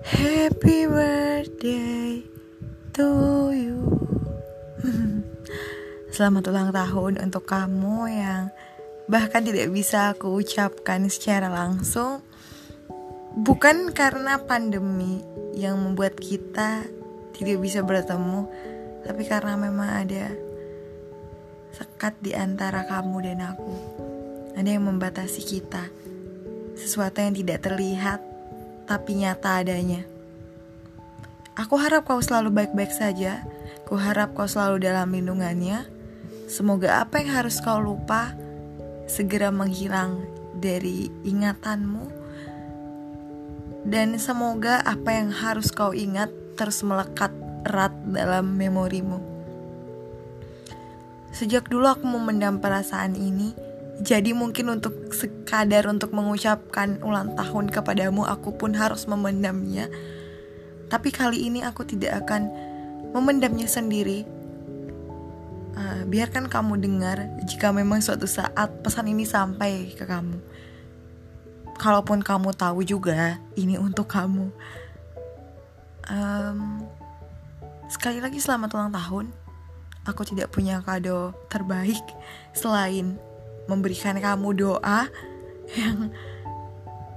Happy birthday to you. Selamat ulang tahun untuk kamu yang bahkan tidak bisa aku ucapkan secara langsung. Bukan karena pandemi yang membuat kita tidak bisa bertemu Tapi karena memang ada sekat di antara kamu dan aku. Ada yang membatasi kita. Sesuatu yang tidak terlihat tapi nyata adanya. Aku harap kau selalu baik-baik saja. Ku harap kau selalu dalam lindungannya. Semoga apa yang harus kau lupa segera menghilang dari ingatanmu. Dan semoga apa yang harus kau ingat terus melekat erat dalam memorimu. Sejak dulu aku memendam perasaan ini, jadi mungkin untuk sekadar untuk mengucapkan ulang tahun kepadamu aku pun harus memendamnya. Tapi kali ini aku tidak akan memendamnya sendiri. Uh, biarkan kamu dengar jika memang suatu saat pesan ini sampai ke kamu. Kalaupun kamu tahu juga ini untuk kamu. Um, sekali lagi selamat ulang tahun. Aku tidak punya kado terbaik selain memberikan kamu doa yang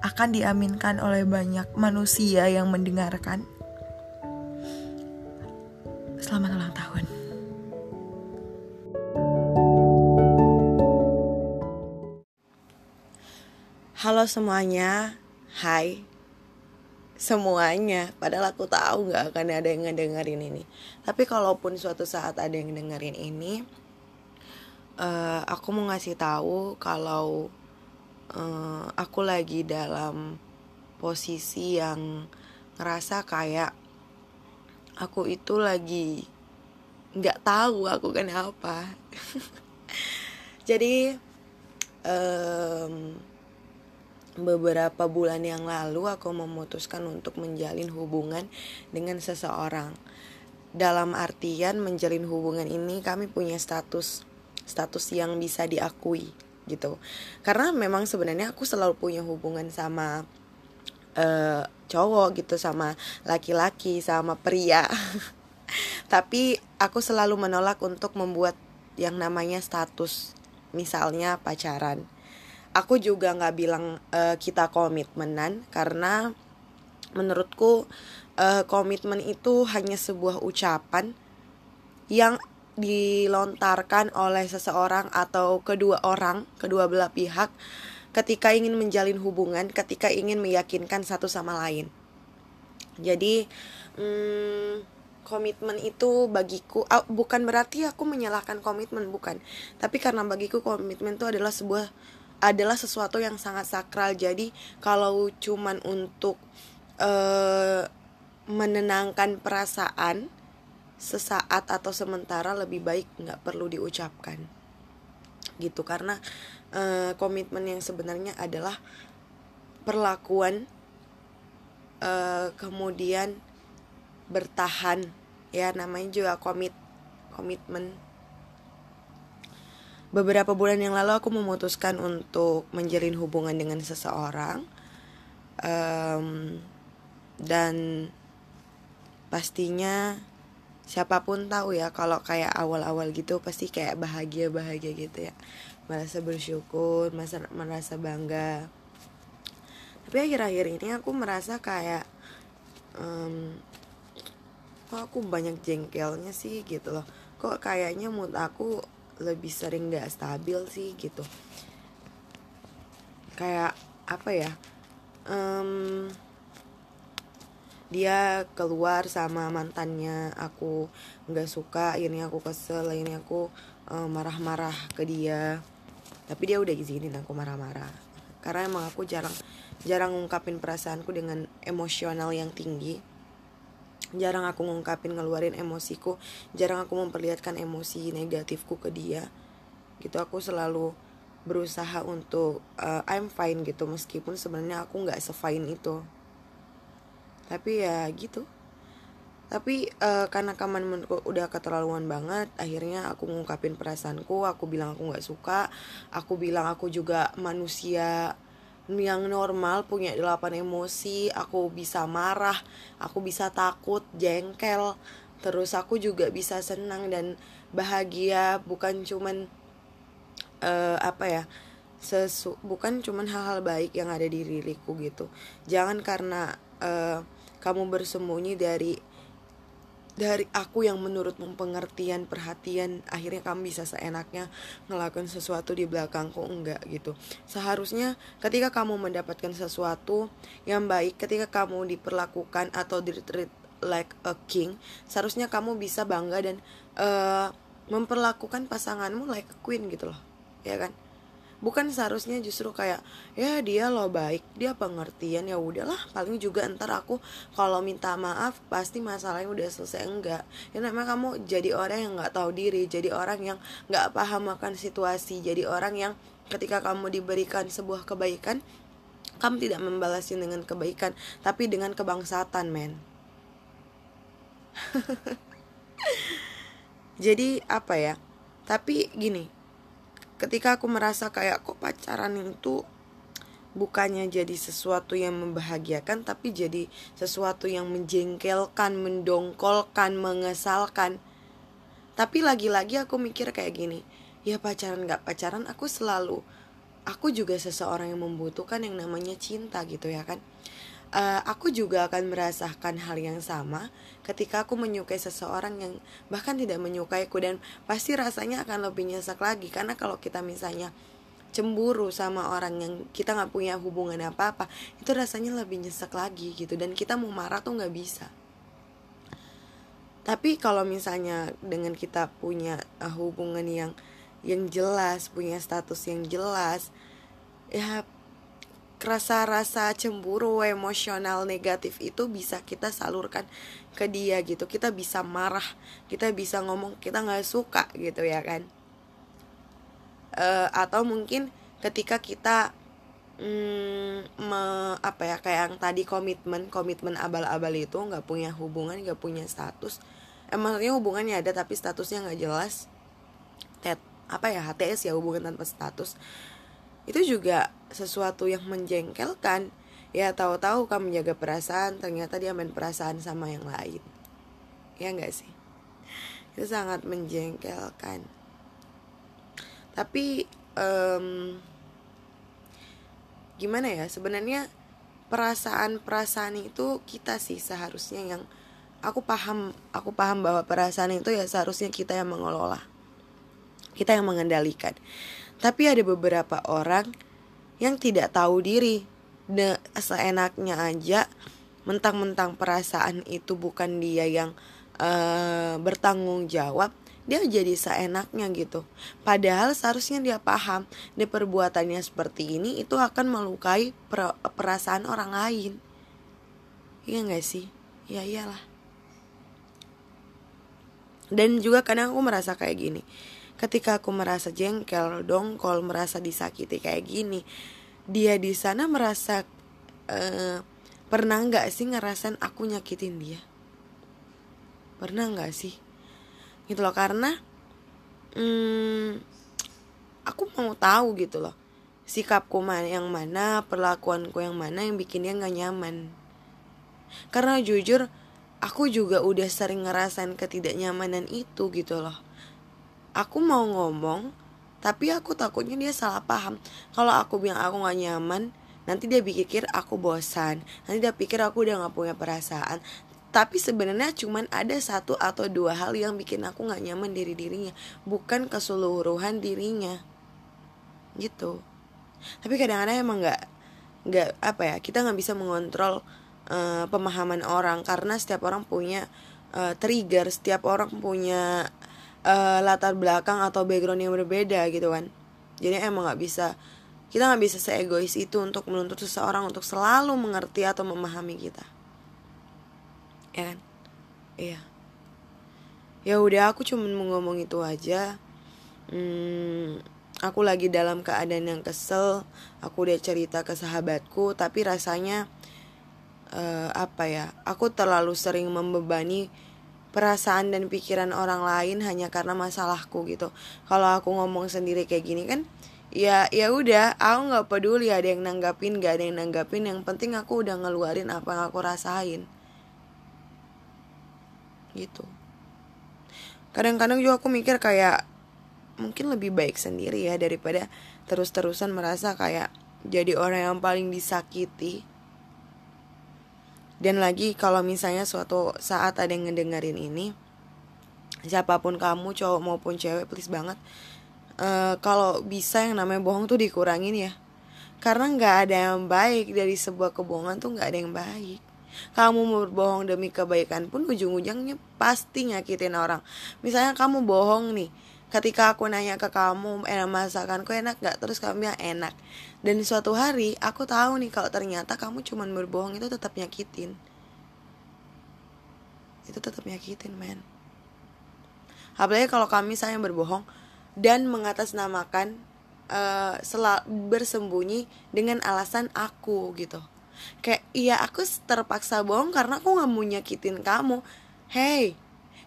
akan diaminkan oleh banyak manusia yang mendengarkan. Selamat ulang tahun. Halo semuanya, hai semuanya. Padahal aku tahu nggak akan ada yang ngedengerin ini. Tapi kalaupun suatu saat ada yang dengerin ini, uh, aku mau ngasih tahu kalau uh, aku lagi dalam posisi yang ngerasa kayak aku itu lagi nggak tahu aku kenapa. Jadi um, beberapa bulan yang lalu aku memutuskan untuk menjalin hubungan dengan seseorang. Dalam artian menjalin hubungan ini kami punya status status yang bisa diakui gitu. Karena memang sebenarnya aku selalu punya hubungan sama uh, cowok gitu sama laki-laki sama pria. Tapi aku selalu menolak untuk membuat yang namanya status misalnya pacaran. Aku juga nggak bilang uh, kita komitmenan karena menurutku uh, komitmen itu hanya sebuah ucapan yang dilontarkan oleh seseorang atau kedua orang, kedua belah pihak ketika ingin menjalin hubungan, ketika ingin meyakinkan satu sama lain. Jadi, hmm, komitmen itu bagiku uh, bukan berarti aku menyalahkan komitmen bukan, tapi karena bagiku komitmen itu adalah sebuah adalah sesuatu yang sangat sakral. Jadi, kalau cuman untuk uh, menenangkan perasaan sesaat atau sementara lebih baik nggak perlu diucapkan. Gitu karena uh, komitmen yang sebenarnya adalah perlakuan uh, kemudian bertahan. Ya namanya juga komit komitmen. Beberapa bulan yang lalu aku memutuskan untuk menjalin hubungan dengan seseorang um, dan pastinya siapa pun tahu ya kalau kayak awal-awal gitu pasti kayak bahagia bahagia gitu ya. Merasa bersyukur merasa merasa bangga. Tapi akhir-akhir ini aku merasa kayak um, kok aku banyak jengkelnya sih gitu loh. Kok kayaknya mood aku lebih sering gak stabil sih gitu. Kayak apa ya? Um, dia keluar sama mantannya. Aku nggak suka ini aku kesel ini aku marah marah-marah ke dia. Tapi dia udah izinin aku marah-marah. Karena emang aku jarang jarang ngungkapin perasaanku dengan emosional yang tinggi. Jarang aku ngungkapin ngeluarin emosiku. Jarang aku memperlihatkan emosi negatifku ke dia. Gitu aku selalu berusaha untuk uh, I'm fine gitu. Meskipun sebenarnya aku nggak sefine itu tapi ya gitu. Tapi uh, karena kaman udah keterlaluan banget akhirnya aku ngungkapin perasaanku aku bilang aku nggak suka aku bilang aku juga manusia yang normal punya delapan emosi aku bisa marah aku bisa takut jengkel. Terus aku juga bisa senang dan bahagia bukan cuman uh, apa ya sesu bukan cuman hal-hal baik yang ada di diriku gitu. Jangan karena uh, kamu bersembunyi dari dari aku yang menurut pengertian perhatian akhirnya kamu bisa seenaknya ngelakuin sesuatu di belakangku enggak gitu. Seharusnya ketika kamu mendapatkan sesuatu yang baik ketika kamu diperlakukan atau di like a king seharusnya kamu bisa bangga dan uh, memperlakukan pasanganmu like a queen gitu loh. Ya kan bukan seharusnya justru kayak ya dia lo baik dia pengertian ya udahlah paling juga ntar aku kalau minta maaf pasti masalahnya udah selesai. Enggak. Ya namanya kamu jadi orang yang nggak tahu diri jadi orang yang nggak paham akan situasi jadi orang yang ketika kamu diberikan sebuah kebaikan kamu tidak membalasnya dengan kebaikan tapi dengan kebangsatan men. Jadi apa ya tapi gini ketika aku merasa kayak kok pacaran itu bukannya jadi sesuatu yang membahagiakan tapi jadi sesuatu yang menjengkelkan, mendongkolkan, mengesalkan. Tapi lagi-lagi aku mikir kayak gini, ya pacaran gak pacaran aku selalu aku juga seseorang yang membutuhkan yang namanya cinta gitu ya kan uh, aku juga akan merasakan hal yang sama ketika aku menyukai seseorang yang bahkan tidak menyukaiku dan pasti rasanya akan lebih nyesek lagi. Karena kalau kita misalnya cemburu sama orang yang kita nggak punya hubungan apa apa itu rasanya lebih nyesek lagi gitu dan kita mau marah tuh nggak bisa. Tapi kalau misalnya dengan kita punya uh, hubungan yang yang jelas punya status yang jelas ya rasa-rasa cemburu emosional negatif itu bisa kita salurkan ke dia gitu. Kita bisa marah kita bisa ngomong kita nggak suka gitu ya kan. Uh, atau mungkin ketika kita hmm, me, apa ya kayak yang tadi komitmen komitmen abal-abal itu nggak punya hubungan nggak punya status. Emangnya hubungannya ada tapi statusnya nggak jelas. Tet, apa ya HTS ya hubungan tanpa status itu juga sesuatu yang menjengkelkan. Ya tahu-tahu kamu menjaga perasaan ternyata dia main perasaan sama yang lain. Ya enggak sih? Itu sangat menjengkelkan. Tapi um, gimana ya? Sebenarnya perasaan-perasaan itu kita sih seharusnya yang aku paham aku paham bahwa perasaan itu ya seharusnya kita yang mengelola. Kita yang mengendalikan tapi ada beberapa orang yang tidak tahu diri. De, seenaknya aja mentang-mentang perasaan itu bukan dia yang uh, bertanggung jawab, dia jadi seenaknya gitu. Padahal seharusnya dia paham, di perbuatannya seperti ini itu akan melukai per perasaan orang lain. Iya gak sih? Ya iyalah. Dan juga kadang aku merasa kayak gini ketika aku merasa jengkel, dongkol, merasa disakiti kayak gini, dia di sana merasa uh, pernah nggak sih ngerasain aku nyakitin dia? Pernah nggak sih? Gitu loh karena hmm, aku mau tahu gitu loh sikapku mana yang mana, perlakuanku yang mana yang bikin dia nggak nyaman. Karena jujur aku juga udah sering ngerasain ketidaknyamanan itu gitu loh aku mau ngomong tapi aku takutnya dia salah paham. Kalau aku bilang aku gak nyaman nanti dia pikir aku bosan. Nanti dia pikir aku udah gak punya perasaan. Tapi sebenarnya cuman ada satu atau dua hal yang bikin aku gak nyaman diri dirinya. Bukan keseluruhan dirinya. Gitu. Tapi kadang-kadang emang nggak nggak apa ya kita nggak bisa mengontrol uh, pemahaman orang. Karena setiap orang punya uh, trigger setiap orang punya uh, latar belakang atau background yang berbeda gitu kan. Jadi emang nggak bisa kita nggak bisa seegois itu untuk menuntut seseorang untuk selalu mengerti atau memahami kita. Ya kan? Iya. Ya udah aku cuma mau ngomong itu aja. Hmm, aku lagi dalam keadaan yang kesel. Aku udah cerita ke sahabatku tapi rasanya uh, apa ya aku terlalu sering membebani perasaan dan pikiran orang lain hanya karena masalahku gitu. Kalau aku ngomong sendiri kayak gini kan ya ya udah aku nggak peduli ada yang nanggapin gak ada yang nanggapin. Yang penting aku udah ngeluarin apa yang aku rasain. Gitu. Kadang-kadang juga aku mikir kayak mungkin lebih baik sendiri ya daripada terus-terusan merasa kayak jadi orang yang paling disakiti dan lagi kalau misalnya suatu saat ada yang ngedengerin ini siapa pun kamu cowok maupun cewek please banget uh, kalau bisa yang namanya bohong tuh dikurangin ya. Karena nggak ada yang baik dari sebuah kebohongan tuh nggak ada yang baik. Kamu berbohong demi kebaikan pun ujung-ujungnya pasti nyakitin orang. Misalnya kamu bohong nih ketika aku nanya ke kamu enak masakanku enak gak terus kamu bilang enak. Dan suatu hari aku tahu nih kalau ternyata kamu cuman berbohong itu tetap nyakitin. Itu tetap nyakitin men. Apalagi kalau kami saya berbohong dan mengatasnamakan uh, bersembunyi dengan alasan aku gitu. Kayak iya aku terpaksa bohong karena aku nggak mau nyakitin kamu. Hey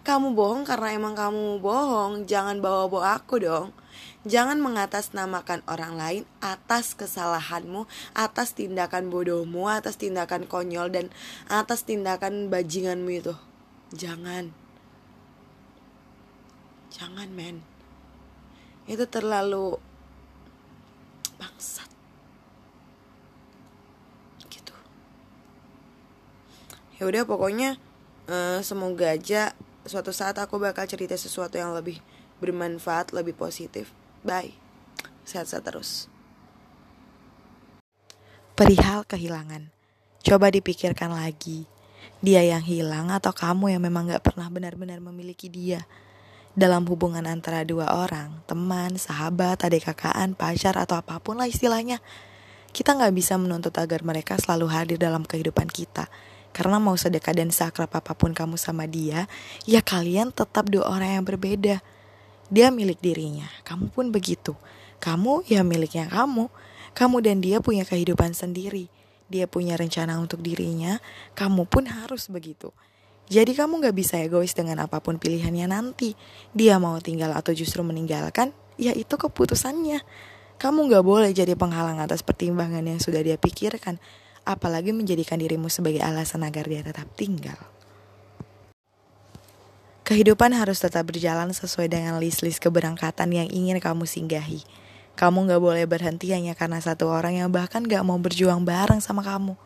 kamu bohong karena emang kamu bohong jangan bawa-bawa aku dong Jangan mengatasnamakan orang lain atas kesalahanmu, atas tindakan bodohmu, atas tindakan konyol dan atas tindakan bajinganmu itu. Jangan. Jangan, men. Itu terlalu bangsat. ya udah pokoknya uh, semoga aja suatu saat aku bakal cerita sesuatu yang lebih bermanfaat lebih positif. Bye. Sehat-sehat terus. Perihal kehilangan. Coba dipikirkan lagi. Dia yang hilang atau kamu yang memang gak pernah benar-benar memiliki dia? Dalam hubungan antara dua orang, teman, sahabat, adik kakaan, pacar, atau apa pun lah istilahnya. Kita nggak bisa menuntut agar mereka selalu hadir dalam kehidupan kita. Karena mau sedekat dan seakrab apa pun kamu sama dia, ya kalian tetap dua orang yang berbeda. Dia milik dirinya, kamu pun begitu. Kamu ya miliknya kamu. Kamu dan dia punya kehidupan sendiri. Dia punya rencana untuk dirinya, kamu pun harus begitu. Jadi kamu gak bisa egois dengan apa pun pilihannya nanti. Dia mau tinggal atau justru meninggalkan, ya itu keputusannya. Kamu gak boleh jadi penghalang atas pertimbangan yang sudah dia pikirkan apalagi menjadikan dirimu sebagai alasan agar dia tetap tinggal. Kehidupan harus tetap berjalan sesuai dengan list-list keberangkatan yang ingin kamu singgahi. Kamu gak boleh berhenti hanya karena satu orang yang bahkan gak mau berjuang bareng sama kamu.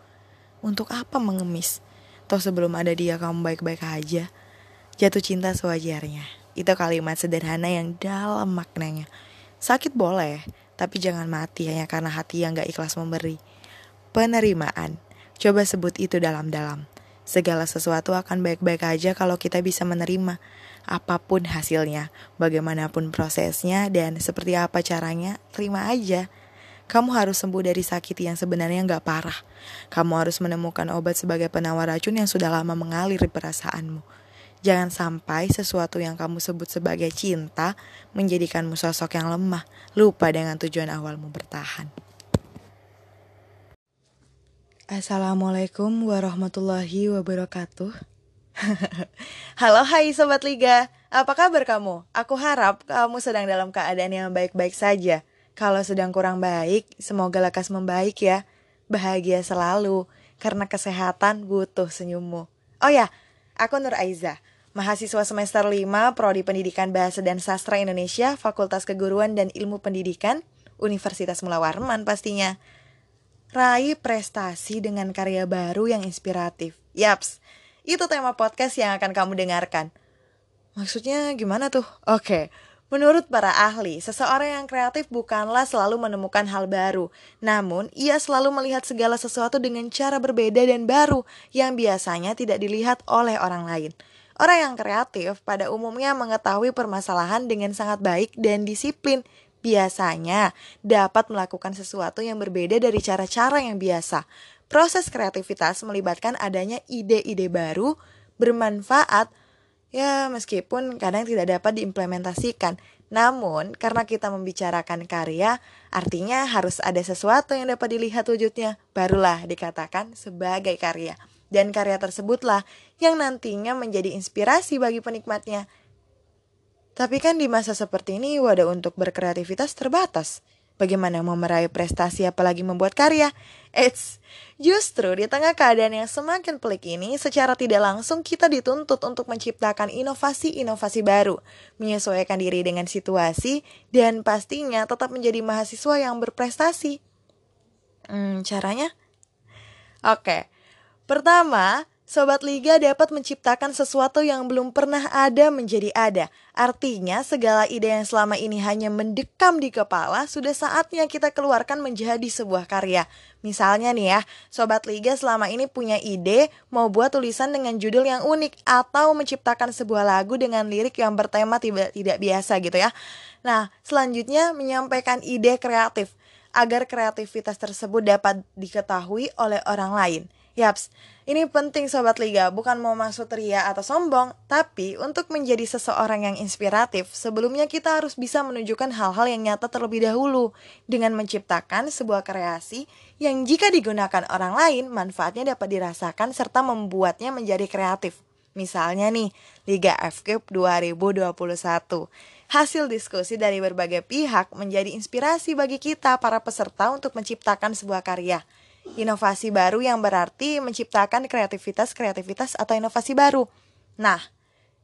Untuk apa mengemis? Toh sebelum ada dia kamu baik-baik aja. Jatuh cinta sewajarnya. Itu kalimat sederhana yang dalam maknanya. Sakit boleh, tapi jangan mati hanya karena hati yang gak ikhlas memberi penerimaan. Coba sebut itu dalam-dalam. Segala sesuatu akan baik-baik aja kalau kita bisa menerima apa pun hasilnya, bagaimanapun prosesnya, dan seperti apa caranya, terima aja. Kamu harus sembuh dari sakit yang sebenarnya nggak parah. Kamu harus menemukan obat sebagai penawar racun yang sudah lama mengalir di perasaanmu. Jangan sampai sesuatu yang kamu sebut sebagai cinta menjadikanmu sosok yang lemah, lupa dengan tujuan awalmu bertahan. Assalamualaikum warahmatullahi wabarakatuh. Halo hai Sobat Liga, apa kabar kamu? Aku harap kamu sedang dalam keadaan yang baik-baik saja. Kalau sedang kurang baik, semoga lekas membaik ya. Bahagia selalu, karena kesehatan butuh senyummu. Oh ya, aku Nur Aiza, mahasiswa semester 5 Prodi Pendidikan Bahasa dan Sastra Indonesia, Fakultas Keguruan dan Ilmu Pendidikan, Universitas Mula Warman pastinya. Raih prestasi dengan karya baru yang inspiratif. Yaps, itu tema podcast yang akan kamu dengarkan. Maksudnya gimana tuh? Oke, menurut para ahli, seseorang yang kreatif bukanlah selalu menemukan hal baru. Namun, ia selalu melihat segala sesuatu dengan cara berbeda dan baru yang biasanya tidak dilihat oleh orang lain. Orang yang kreatif pada umumnya mengetahui permasalahan dengan sangat baik dan disiplin, biasanya dapat melakukan sesuatu yang berbeda dari cara-cara yang biasa. Proses kreativitas melibatkan adanya ide-ide baru, bermanfaat, ya meskipun kadang tidak dapat diimplementasikan. Namun, karena kita membicarakan karya, artinya harus ada sesuatu yang dapat dilihat wujudnya, barulah dikatakan sebagai karya. Dan karya tersebutlah yang nantinya menjadi inspirasi bagi penikmatnya. Tapi kan di masa seperti ini wadah untuk berkreativitas terbatas. Bagaimana mau meraih prestasi apalagi membuat karya? Eits, justru di tengah keadaan yang semakin pelik ini, secara tidak langsung kita dituntut untuk menciptakan inovasi-inovasi baru, menyesuaikan diri dengan situasi, dan pastinya tetap menjadi mahasiswa yang berprestasi. Hmm, caranya? Oke, pertama, Sobat Liga dapat menciptakan sesuatu yang belum pernah ada menjadi ada. Artinya, segala ide yang selama ini hanya mendekam di kepala, sudah saatnya kita keluarkan menjadi sebuah karya. Misalnya nih ya, Sobat Liga selama ini punya ide mau buat tulisan dengan judul yang unik atau menciptakan sebuah lagu dengan lirik yang bertema tidak, tidak biasa gitu ya. Nah, selanjutnya menyampaikan ide kreatif agar kreativitas tersebut dapat diketahui oleh orang lain. Yaps, ini penting Sobat Liga, bukan mau masuk ria atau sombong, tapi untuk menjadi seseorang yang inspiratif, sebelumnya kita harus bisa menunjukkan hal-hal yang nyata terlebih dahulu, dengan menciptakan sebuah kreasi yang jika digunakan orang lain, manfaatnya dapat dirasakan serta membuatnya menjadi kreatif. Misalnya nih, Liga F Cup 2021. Hasil diskusi dari berbagai pihak menjadi inspirasi bagi kita para peserta untuk menciptakan sebuah karya. Inovasi baru yang berarti menciptakan kreativitas-kreativitas atau inovasi baru. Nah,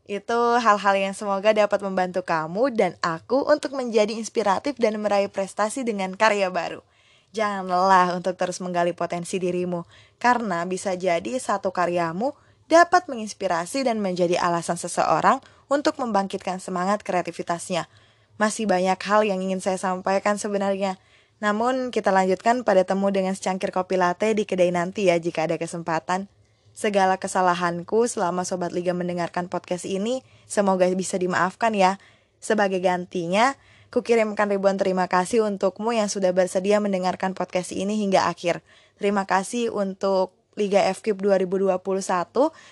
itu hal-hal yang semoga dapat membantu kamu dan aku untuk menjadi inspiratif dan meraih prestasi dengan karya baru. Jangan lelah untuk terus menggali potensi dirimu, karena bisa jadi satu karyamu dapat menginspirasi dan menjadi alasan seseorang untuk membangkitkan semangat kreativitasnya. Masih banyak hal yang ingin saya sampaikan sebenarnya, namun kita lanjutkan pada temu dengan secangkir kopi latte di kedai nanti ya jika ada kesempatan. Segala kesalahanku selama Sobat Liga mendengarkan podcast ini semoga bisa dimaafkan ya. Sebagai gantinya, kukirimkan ribuan terima kasih untukmu yang sudah bersedia mendengarkan podcast ini hingga akhir. Terima kasih untuk Liga FKIP 2021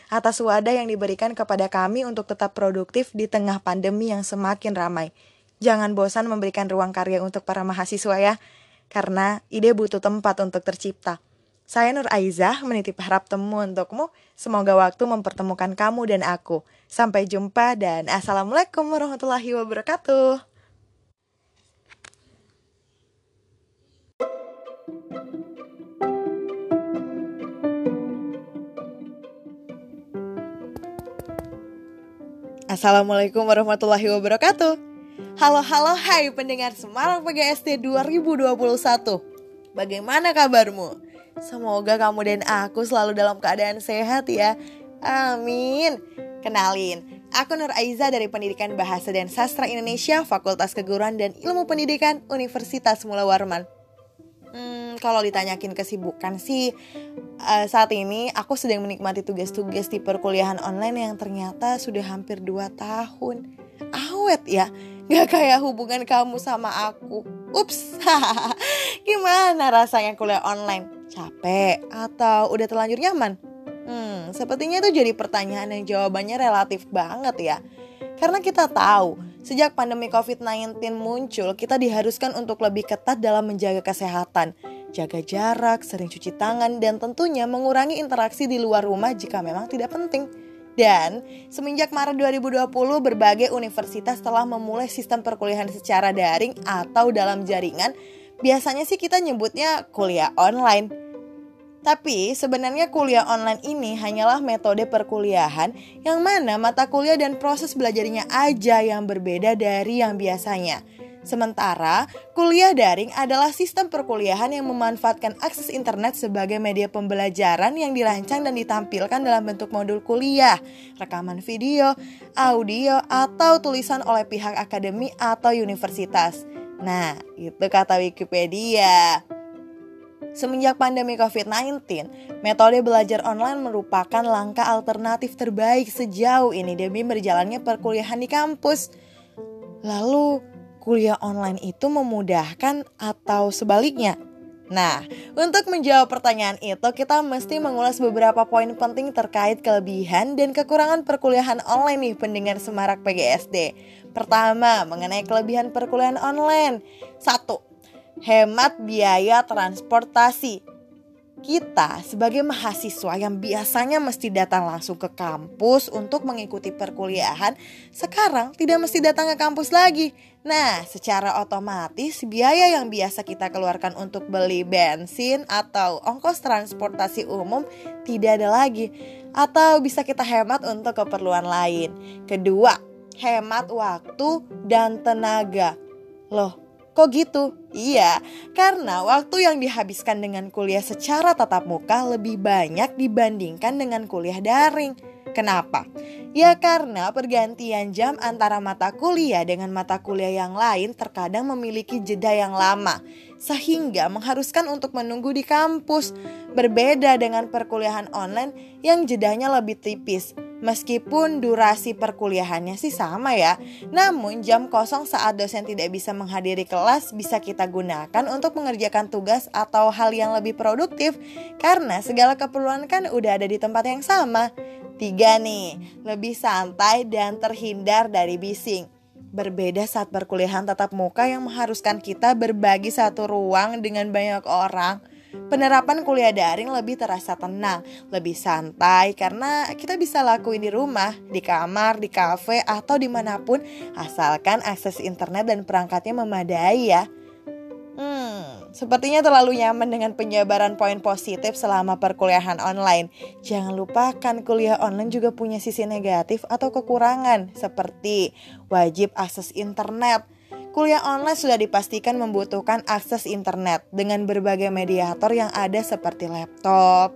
atas wadah yang diberikan kepada kami untuk tetap produktif di tengah pandemi yang semakin ramai. Jangan bosan memberikan ruang karya untuk para mahasiswa ya, karena ide butuh tempat untuk tercipta. Saya Nur Aizah menitip harap temu untukmu. Semoga waktu mempertemukan kamu dan aku. Sampai jumpa dan Assalamualaikum warahmatullahi wabarakatuh. Assalamualaikum warahmatullahi wabarakatuh. Halo halo hai pendengar Semarang PGSD 2021 Bagaimana kabarmu? Semoga kamu dan aku selalu dalam keadaan sehat ya Amin Kenalin, aku Nur Aiza dari Pendidikan Bahasa dan Sastra Indonesia Fakultas Keguruan dan Ilmu Pendidikan Universitas Mula Warman Hmm, kalau ditanyakin kesibukan sih uh, saat ini aku sedang menikmati tugas-tugas di perkuliahan online yang ternyata sudah hampir 2 tahun. Awet ya, Gak kayak hubungan kamu sama aku. Ups. Gimana rasanya kuliah online? Capek atau udah terlanjur nyaman? Hmm, sepertinya itu jadi pertanyaan yang jawabannya relatif banget ya. Karena kita tahu Sejak pandemi COVID-19 muncul Kita diharuskan untuk lebih ketat dalam menjaga kesehatan. Jaga jarak, sering cuci tangan Dan tentunya mengurangi interaksi di luar rumah jika memang tidak penting dan semenjak Maret 2020 berbagai universitas telah memulai sistem perkuliahan secara daring atau dalam jaringan. Biasanya sih kita nyebutnya kuliah online. Tapi sebenarnya kuliah online ini hanyalah metode perkuliahan yang mana mata kuliah dan proses belajarnya aja yang berbeda dari yang biasanya. Sementara, kuliah daring adalah sistem perkuliahan yang memanfaatkan akses internet sebagai media pembelajaran yang dirancang dan ditampilkan dalam bentuk modul kuliah, rekaman video, audio, atau tulisan oleh pihak akademi atau universitas. Nah, itu kata Wikipedia. Semenjak pandemi COVID-19, metode belajar online merupakan langkah alternatif terbaik sejauh ini demi berjalannya perkuliahan di kampus. Lalu, kuliah online itu memudahkan atau sebaliknya? Nah, untuk menjawab pertanyaan itu, kita mesti mengulas beberapa poin penting terkait kelebihan dan kekurangan perkuliahan online nih pendengar Semarak PGSD. Pertama, mengenai kelebihan perkuliahan online. Satu, hemat biaya transportasi. Kita sebagai mahasiswa yang biasanya mesti datang langsung ke kampus untuk mengikuti perkuliahan, sekarang tidak mesti datang ke kampus lagi. Nah, secara otomatis biaya yang biasa kita keluarkan untuk beli bensin atau ongkos transportasi umum tidak ada lagi atau bisa kita hemat untuk keperluan lain. Kedua, hemat waktu dan tenaga. Loh, Kok gitu? Iya, karena waktu yang dihabiskan dengan kuliah secara tatap muka lebih banyak dibandingkan dengan kuliah daring. Kenapa? Ya karena pergantian jam antara mata kuliah dengan mata kuliah yang lain terkadang memiliki jeda yang lama sehingga mengharuskan untuk menunggu di kampus. Berbeda dengan perkuliahan online yang jedanya lebih tipis. Meskipun durasi perkuliahannya sih sama ya, namun jam kosong saat dosen tidak bisa menghadiri kelas bisa kita gunakan untuk mengerjakan tugas atau hal yang lebih produktif karena segala keperluan kan udah ada di tempat yang sama. Tiga nih, lebih santai dan terhindar dari bising. Berbeda saat perkuliahan tatap muka yang mengharuskan kita berbagi satu ruang dengan banyak orang penerapan kuliah daring lebih terasa tenang, lebih santai karena kita bisa lakuin di rumah, di kamar, di kafe, atau di mana pun asalkan akses internet dan perangkatnya memadai ya. Hmm, sepertinya terlalu nyaman dengan penyebaran poin positif selama perkuliahan online. Jangan lupakan kuliah online juga punya sisi negatif atau kekurangan seperti wajib akses internet, Kuliah online sudah dipastikan membutuhkan akses internet dengan berbagai mediator yang ada seperti laptop,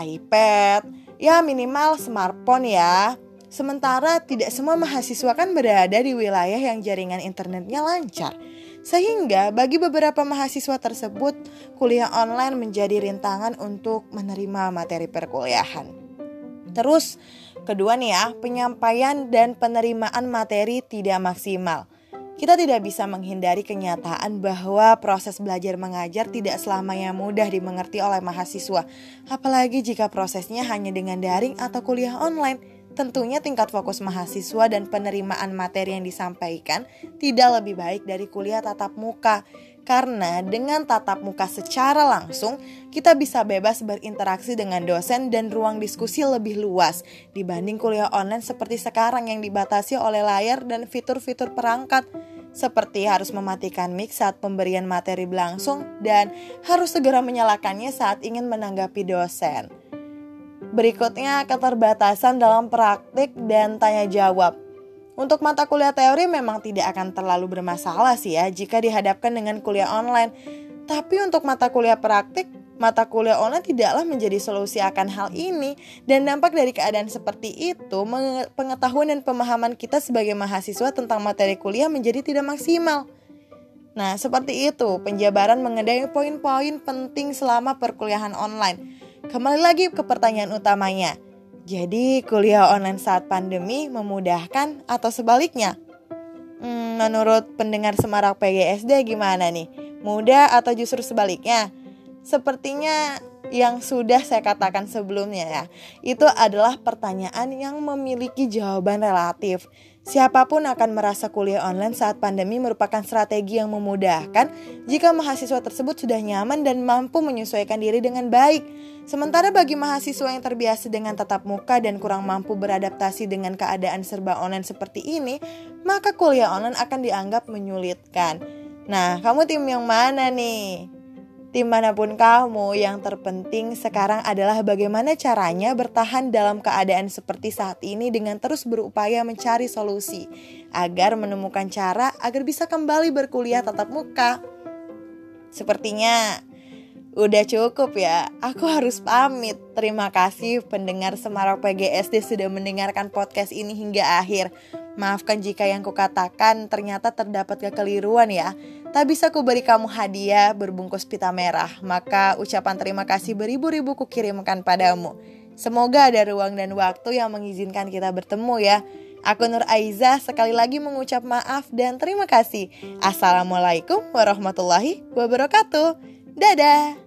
iPad, ya minimal smartphone ya. Sementara tidak semua mahasiswa kan berada di wilayah yang jaringan internetnya lancar. Sehingga bagi beberapa mahasiswa tersebut, kuliah online menjadi rintangan untuk menerima materi perkuliahan. Terus, kedua nih ya, penyampaian dan penerimaan materi tidak maksimal. Kita tidak bisa menghindari kenyataan bahwa proses belajar mengajar tidak selamanya mudah dimengerti oleh mahasiswa, apalagi jika prosesnya hanya dengan daring atau kuliah online. Tentunya tingkat fokus mahasiswa dan penerimaan materi yang disampaikan tidak lebih baik dari kuliah tatap muka. Karena dengan tatap muka secara langsung, kita bisa bebas berinteraksi dengan dosen dan ruang diskusi lebih luas dibanding kuliah online seperti sekarang yang dibatasi oleh layar dan fitur-fitur perangkat seperti harus mematikan mic saat pemberian materi berlangsung dan harus segera menyalakannya saat ingin menanggapi dosen. Berikutnya, keterbatasan dalam praktik dan tanya jawab. Untuk mata kuliah teori memang tidak akan terlalu bermasalah sih ya jika dihadapkan dengan kuliah online. Tapi untuk mata kuliah praktik Mata kuliah online tidaklah menjadi solusi akan hal ini dan dampak dari keadaan seperti itu pengetahuan dan pemahaman kita sebagai mahasiswa tentang materi kuliah menjadi tidak maksimal. Nah, seperti itu penjabaran mengenai poin-poin penting selama perkuliahan online. Kembali lagi ke pertanyaan utamanya. Jadi, kuliah online saat pandemi memudahkan atau sebaliknya? Hmm, menurut pendengar Semarak PGSD gimana nih? Mudah atau justru sebaliknya? Sepertinya yang sudah saya katakan sebelumnya ya, itu adalah pertanyaan yang memiliki jawaban relatif. Siapa pun akan merasa kuliah online saat pandemi merupakan strategi yang memudahkan jika mahasiswa tersebut sudah nyaman dan mampu menyesuaikan diri dengan baik. Sementara bagi mahasiswa yang terbiasa dengan tatap muka dan kurang mampu beradaptasi dengan keadaan serba online seperti ini, maka kuliah online akan dianggap menyulitkan. Nah, kamu tim yang mana nih? Di mana pun kamu, yang terpenting sekarang adalah bagaimana caranya bertahan dalam keadaan seperti saat ini dengan terus berupaya mencari solusi agar menemukan cara agar bisa kembali berkuliah tatap muka. Sepertinya udah cukup ya. Aku harus pamit. Terima kasih pendengar Semarang PGSD sudah mendengarkan podcast ini hingga akhir. Maafkan jika yang kukatakan ternyata terdapat kekeliruan ya. Tak bisa ku beri kamu hadiah berbungkus pita merah, maka ucapan terima kasih beribu-ribu kukirimkan padamu. Semoga ada ruang dan waktu yang mengizinkan kita bertemu ya. Aku Nur Aiza sekali lagi mengucap maaf dan terima kasih. Assalamualaikum warahmatullahi wabarakatuh. Dadah.